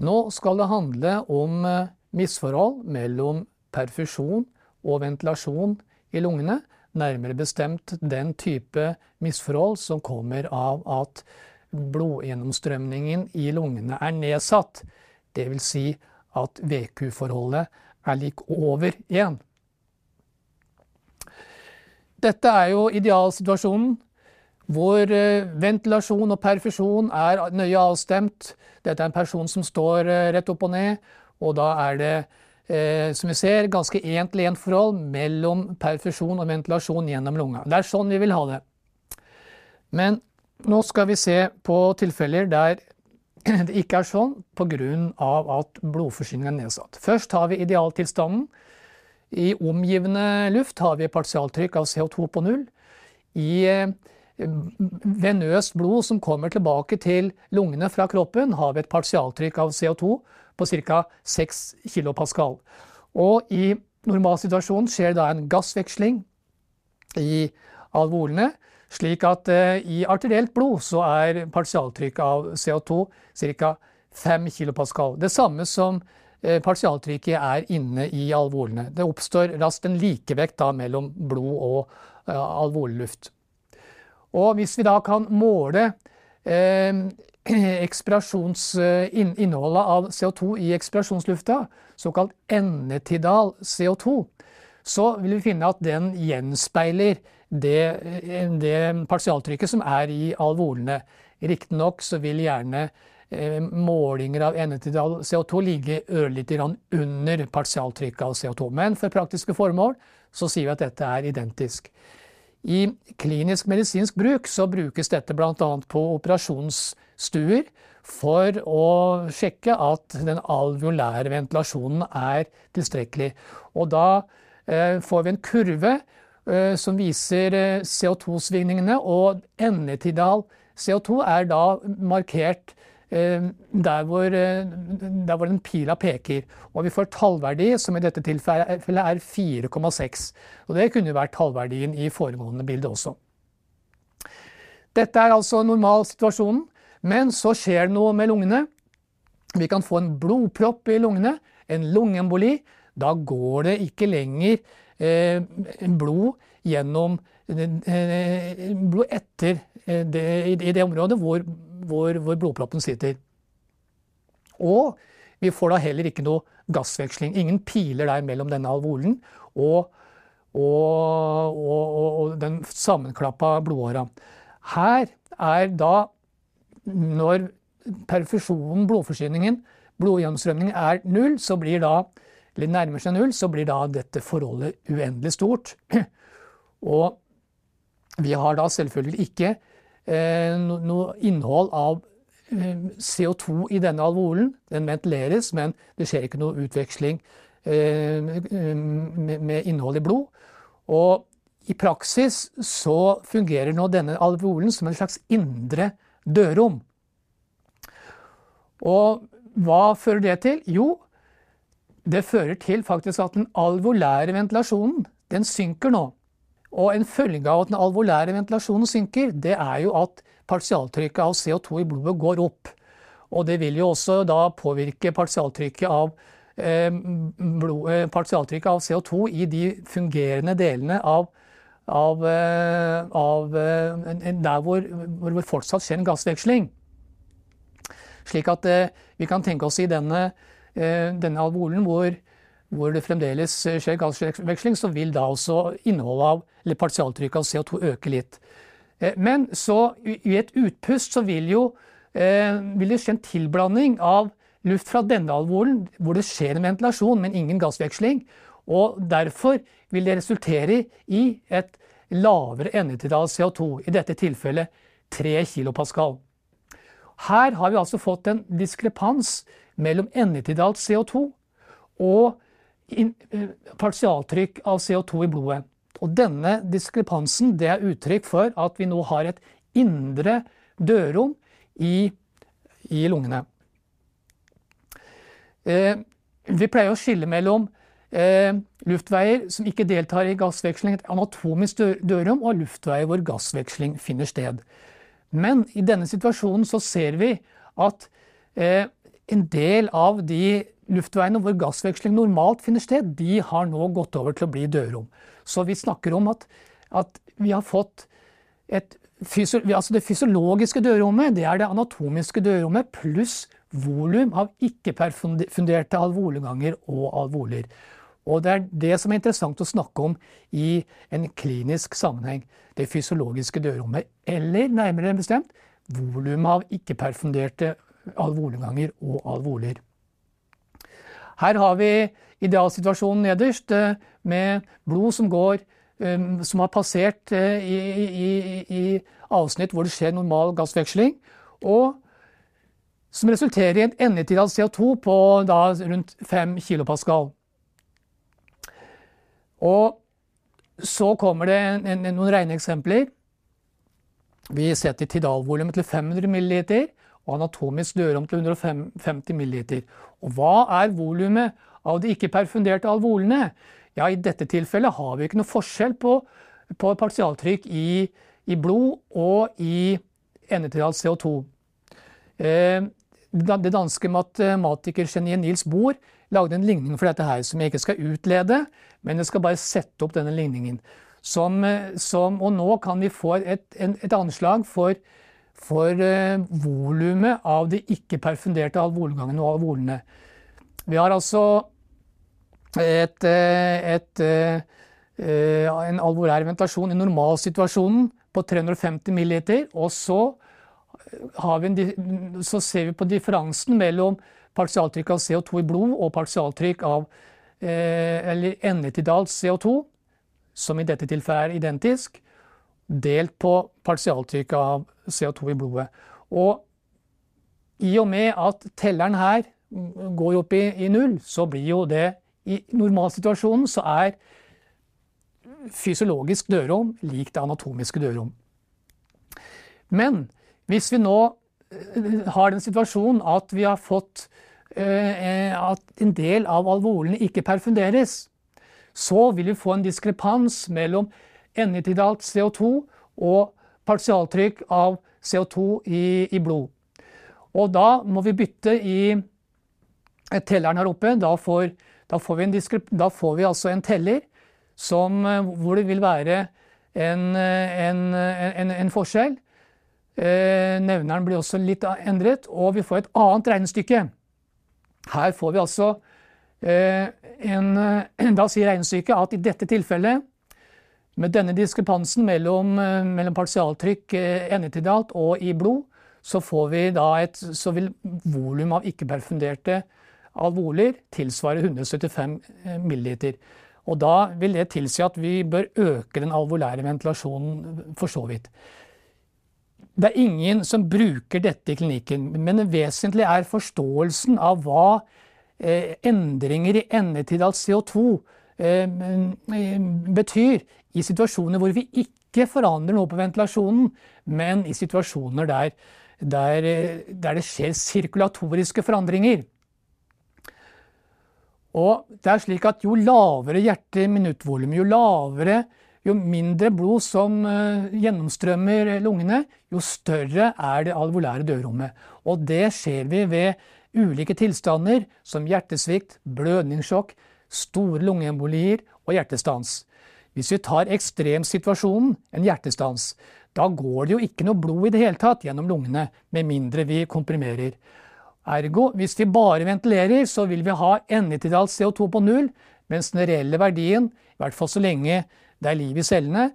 Nå skal det handle om eh, misforhold mellom perfusjon og ventilasjon i lungene. Nærmere bestemt den type misforhold som kommer av at blodgjennomstrømningen i lungene er nedsatt. Dvs. Si at VQ-forholdet er lik over 1. Dette er jo idealsituasjonen hvor eh, ventilasjon og perfusjon er nøye avstemt. Dette er en person som står eh, rett opp og ned, og da er det eh, som vi ser, ganske én-til-én-forhold mellom perfusjon og ventilasjon gjennom lunga. Det er sånn vi vil ha det. Men nå skal vi se på tilfeller der det ikke er sånn pga. at blodforsyningen er nedsatt. Først har vi idealtilstanden. I omgivende luft har vi partialtrykk av CO2 på null. I venøst blod som kommer tilbake til lungene fra kroppen, har vi et partialtrykk av CO2 på ca. 6 kPa. Og i normalsituasjonen skjer da en gassveksling i alvolene slik at eh, i arterielt blod så er partialtrykk av CO2 ca. 5 kPa. Det samme som eh, partialtrykket er inne i alvolene. Det oppstår raskt en likevekt da mellom blod og uh, alvoleluft. Og hvis vi da kan måle eh, innholdet av CO2 i ekspirasjonslufta, såkalt endetidal CO2, så vil vi finne at den gjenspeiler det, det partialtrykket som er i alvolene. Riktignok så vil gjerne eh, målinger av endetidal CO2 ligge ørlite grann under partialtrykket av CO2. Men for praktiske formål så sier vi at dette er identisk. I klinisk medisinsk bruk så brukes dette bl.a. på operasjonsstuer for å sjekke at den alveolære ventilasjonen er tilstrekkelig. Og da eh, får vi en kurve Eh, som viser eh, CO2-svingningene, og endetidal CO2 er da markert der hvor, der hvor den pila peker. Og vi får tallverdi, som i dette tilfellet er 4,6. Og det kunne vært tallverdien i foregående bilde også. Dette er altså normalsituasjonen, men så skjer det noe med lungene. Vi kan få en blodpropp i lungene, en lungeemboli. Da går det ikke lenger Eh, blod gjennom eh, blod etter eh, det, i det området hvor, hvor, hvor, blodproppen sitter. Og vi får da heller ikke noe gassveksling. Ingen piler der mellom denne alvolen og, og, og, og den sammenklappa blodåra. Her er da, når perfusjonen, blodforsyningen, blodgjennomstrømningen er null, så blir da eller nærmer seg null, så blir da dette forholdet uendelig stort. Og vi har da selvfølgelig ikke eh, noe innhold av eh, CO2 i denne alvolen. Den ventileres, men det skjer ikke noe utveksling eh, med, innhold i blod. Og i praksis så fungerer nå denne alvolen som en slags indre dørom. Og hva fører det til? Jo, det fører til faktisk at den alvolære ventilasjonen den synker nå. Og en følge av at den alvolære ventilasjonen synker, det er jo at partialtrykket av CO2 i blodet går opp. Og det vil jo også da påvirke partialtrykket av, eh, blod, eh, partialtrykket av CO2 i de fungerende delene av, av, eh, av eh, der hvor, hvor det fortsatt skjer en gassveksling. Slik at eh, vi kan tenke oss i denne Eh, denne alvolen hvor, hvor, det fremdeles skjer gassveksling, så vil da også innholdet av, eller partialtrykket av CO2 øke litt. Eh, men så i et utpust så vil, jo, eh, vil det skje en tilblanding av luft fra denne alvoren, hvor det skjer en ventilasjon, men ingen gassveksling. Og derfor vil det resultere i et lavere endetidal CO2, i dette tilfellet 3 kilopascal. Her har vi altså fått en diskrepans mellom endetidalt CO2 og eh, partialtrykk av CO2 i blodet. Og denne diskrepansen det er uttrykk for at vi nå har et indre dørom i, i lungene. Eh, vi pleier å skille mellom eh, luftveier som ikke deltar i gassveksling, et anatomisk dørom, og luftveier hvor gassveksling finner sted. Men i denne situasjonen så ser vi at eh, en del av de luftveiene hvor gassveksling normalt finner sted, de har nå gått over til å bli dødrom. Så vi snakker om at, at vi har fått et altså Det fysiologiske dødrommet det er det anatomiske dødrommet pluss volum av ikke-perfunderte alvoleganger og alvoler. Og Det er det som er interessant å snakke om i en klinisk sammenheng. Det fysiologiske dødrommet, eller nærmere bestemt volumet av ikke-perfunderte alvoleganger og alvoler. Her har vi idealsituasjonen nederst, eh, med blod som går eh, som har passert eh, i, i, i, avsnitt hvor det skjer normal gassveksling, og som resulterer i en endetid av CO2 på da, rundt 5 kilopascal. Og så kommer det en, en, noen regneeksempler. Vi setter tidalvolumet til 500 ml og anatomisk dørom til 150 ml. Og hva er volumet av de ikke-perfunderte alvolene? Ja, I dette tilfellet har vi ikke noe forskjell på, på partialtrykk i, i, blod og i endetidal CO2. Eh, det danske matematikergeniet Niels Bohr lagde en ligning for dette her, som jeg ikke skal utlede, men jeg skal bare sette opp denne ligningen. Som, som, og nå kan vi få et, et anslag for, for eh, volumet av de ikke-perfunderte alvolgangene og alvolene. Vi har altså et, eh, et, et, eh, en alvorær ventasjon i normalsituasjonen på 350 ml, og så en, så ser vi på differansen mellom partialtrykk av CO2 i blod og partialtrykk av eh, eller endetidalt CO2, som i dette tilfellet er identisk, delt på partialtrykket av CO2 i blodet. Og i og med at telleren her går opp i, i null, så blir jo det I normalsituasjonen så er fysiologisk dørom lik det anatomiske dørom. Men hvis vi nå eh, har den situasjonen at vi har fått eh, at en del av alvorlene ikke perfunderes, så vil vi få en diskrepans mellom endetidalt CO2 og partialtrykk av CO2 i, i, blod. Og da må vi bytte i telleren her oppe. Da får, da får, vi, da får vi, altså en teller som, eh, hvor det vil være en, en, en, en forskjell Eh, nevneren blir også litt endret, og vi får et annet regnestykke. Her får vi altså eh, en eh, Da sier regnestykket at i dette tilfellet, med denne diskrepansen mellom, mellom partialtrykk endetidalt og i blod, så, et, så vil volum av ikke-perfunderte alvoler tilsvare 175 milliliter. Og da vil det tilsi at vi bør øke den alvolære ventilasjonen for så vidt. Det er ingen som bruker dette i klinikken, men det vesentlige er forståelsen av hva eh, endringer i endetidalt CO2 eh, eh, betyr i situasjoner hvor vi ikke forandrer noe på ventilasjonen, men i situasjoner der, der, der det skjer sirkulatoriske forandringer. Og det er slik at Jo lavere hjerte-minuttvolum, jo lavere jo mindre blod som eh, gjennomstrømmer lungene, jo større er det alvolære dødrommet. Og det ser vi ved ulike tilstander som hjertesvikt, blødningssjokk, store lungeembolier og hjertestans. Hvis vi tar ekstremsituasjonen, en hjertestans, da går det jo ikke noe blod i det hele tatt gjennom lungene, med mindre vi komprimerer. Ergo, hvis vi bare ventilerer, så vil vi ha endetidalt CO2 på null, mens den reelle verdien, i hvert fall så lenge det er liv i cellene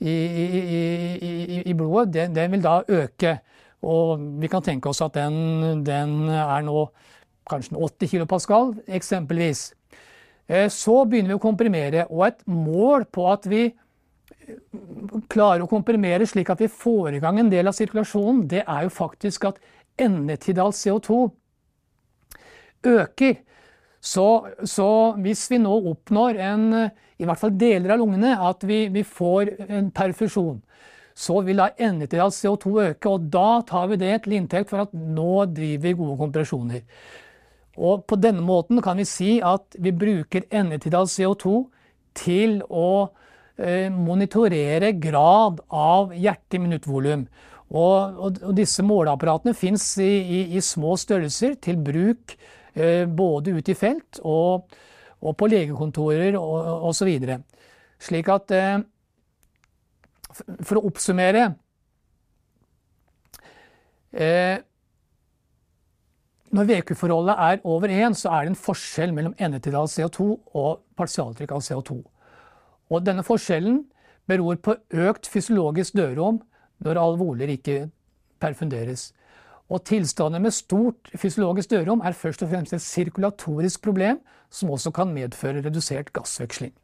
i, i, i, i blodet, den, den, vil da øke. Og vi kan tenke oss at den, den er nå kanskje 80 kilopascal, eksempelvis. Eh, så begynner vi å komprimere, og et mål på at vi eh, klarer å komprimere slik at vi får i gang en del av sirkulasjonen, det er jo faktisk at endetidalt CO2 øker. Så, så, hvis vi nå oppnår en, i hvert fall deler av lungene, at vi, vi får en perfusjon, så vil da endetidal CO2 øke, og da tar vi det til inntekt for at nå driver vi gode kompresjoner. Og på denne måten kan vi si at vi bruker endetidal CO2 til å eh, monitorere grad av hjerte-minuttvolum. Og, og, og disse måleapparatene fins i, i, i, små størrelser til bruk eh, både ute i felt og, og på legekontorer osv. Slik at eh, For å oppsummere eh, Når VQ-forholdet er over 1, så er det en forskjell mellom endetid av CO2 og partialtrykk av CO2. Og denne forskjellen beror på økt fysiologisk dødrom når alvoler ikke perfunderes. Og tilstander med stort fysiologisk dødrom er først og fremst et sirkulatorisk problem som også kan medføre redusert gassveksling.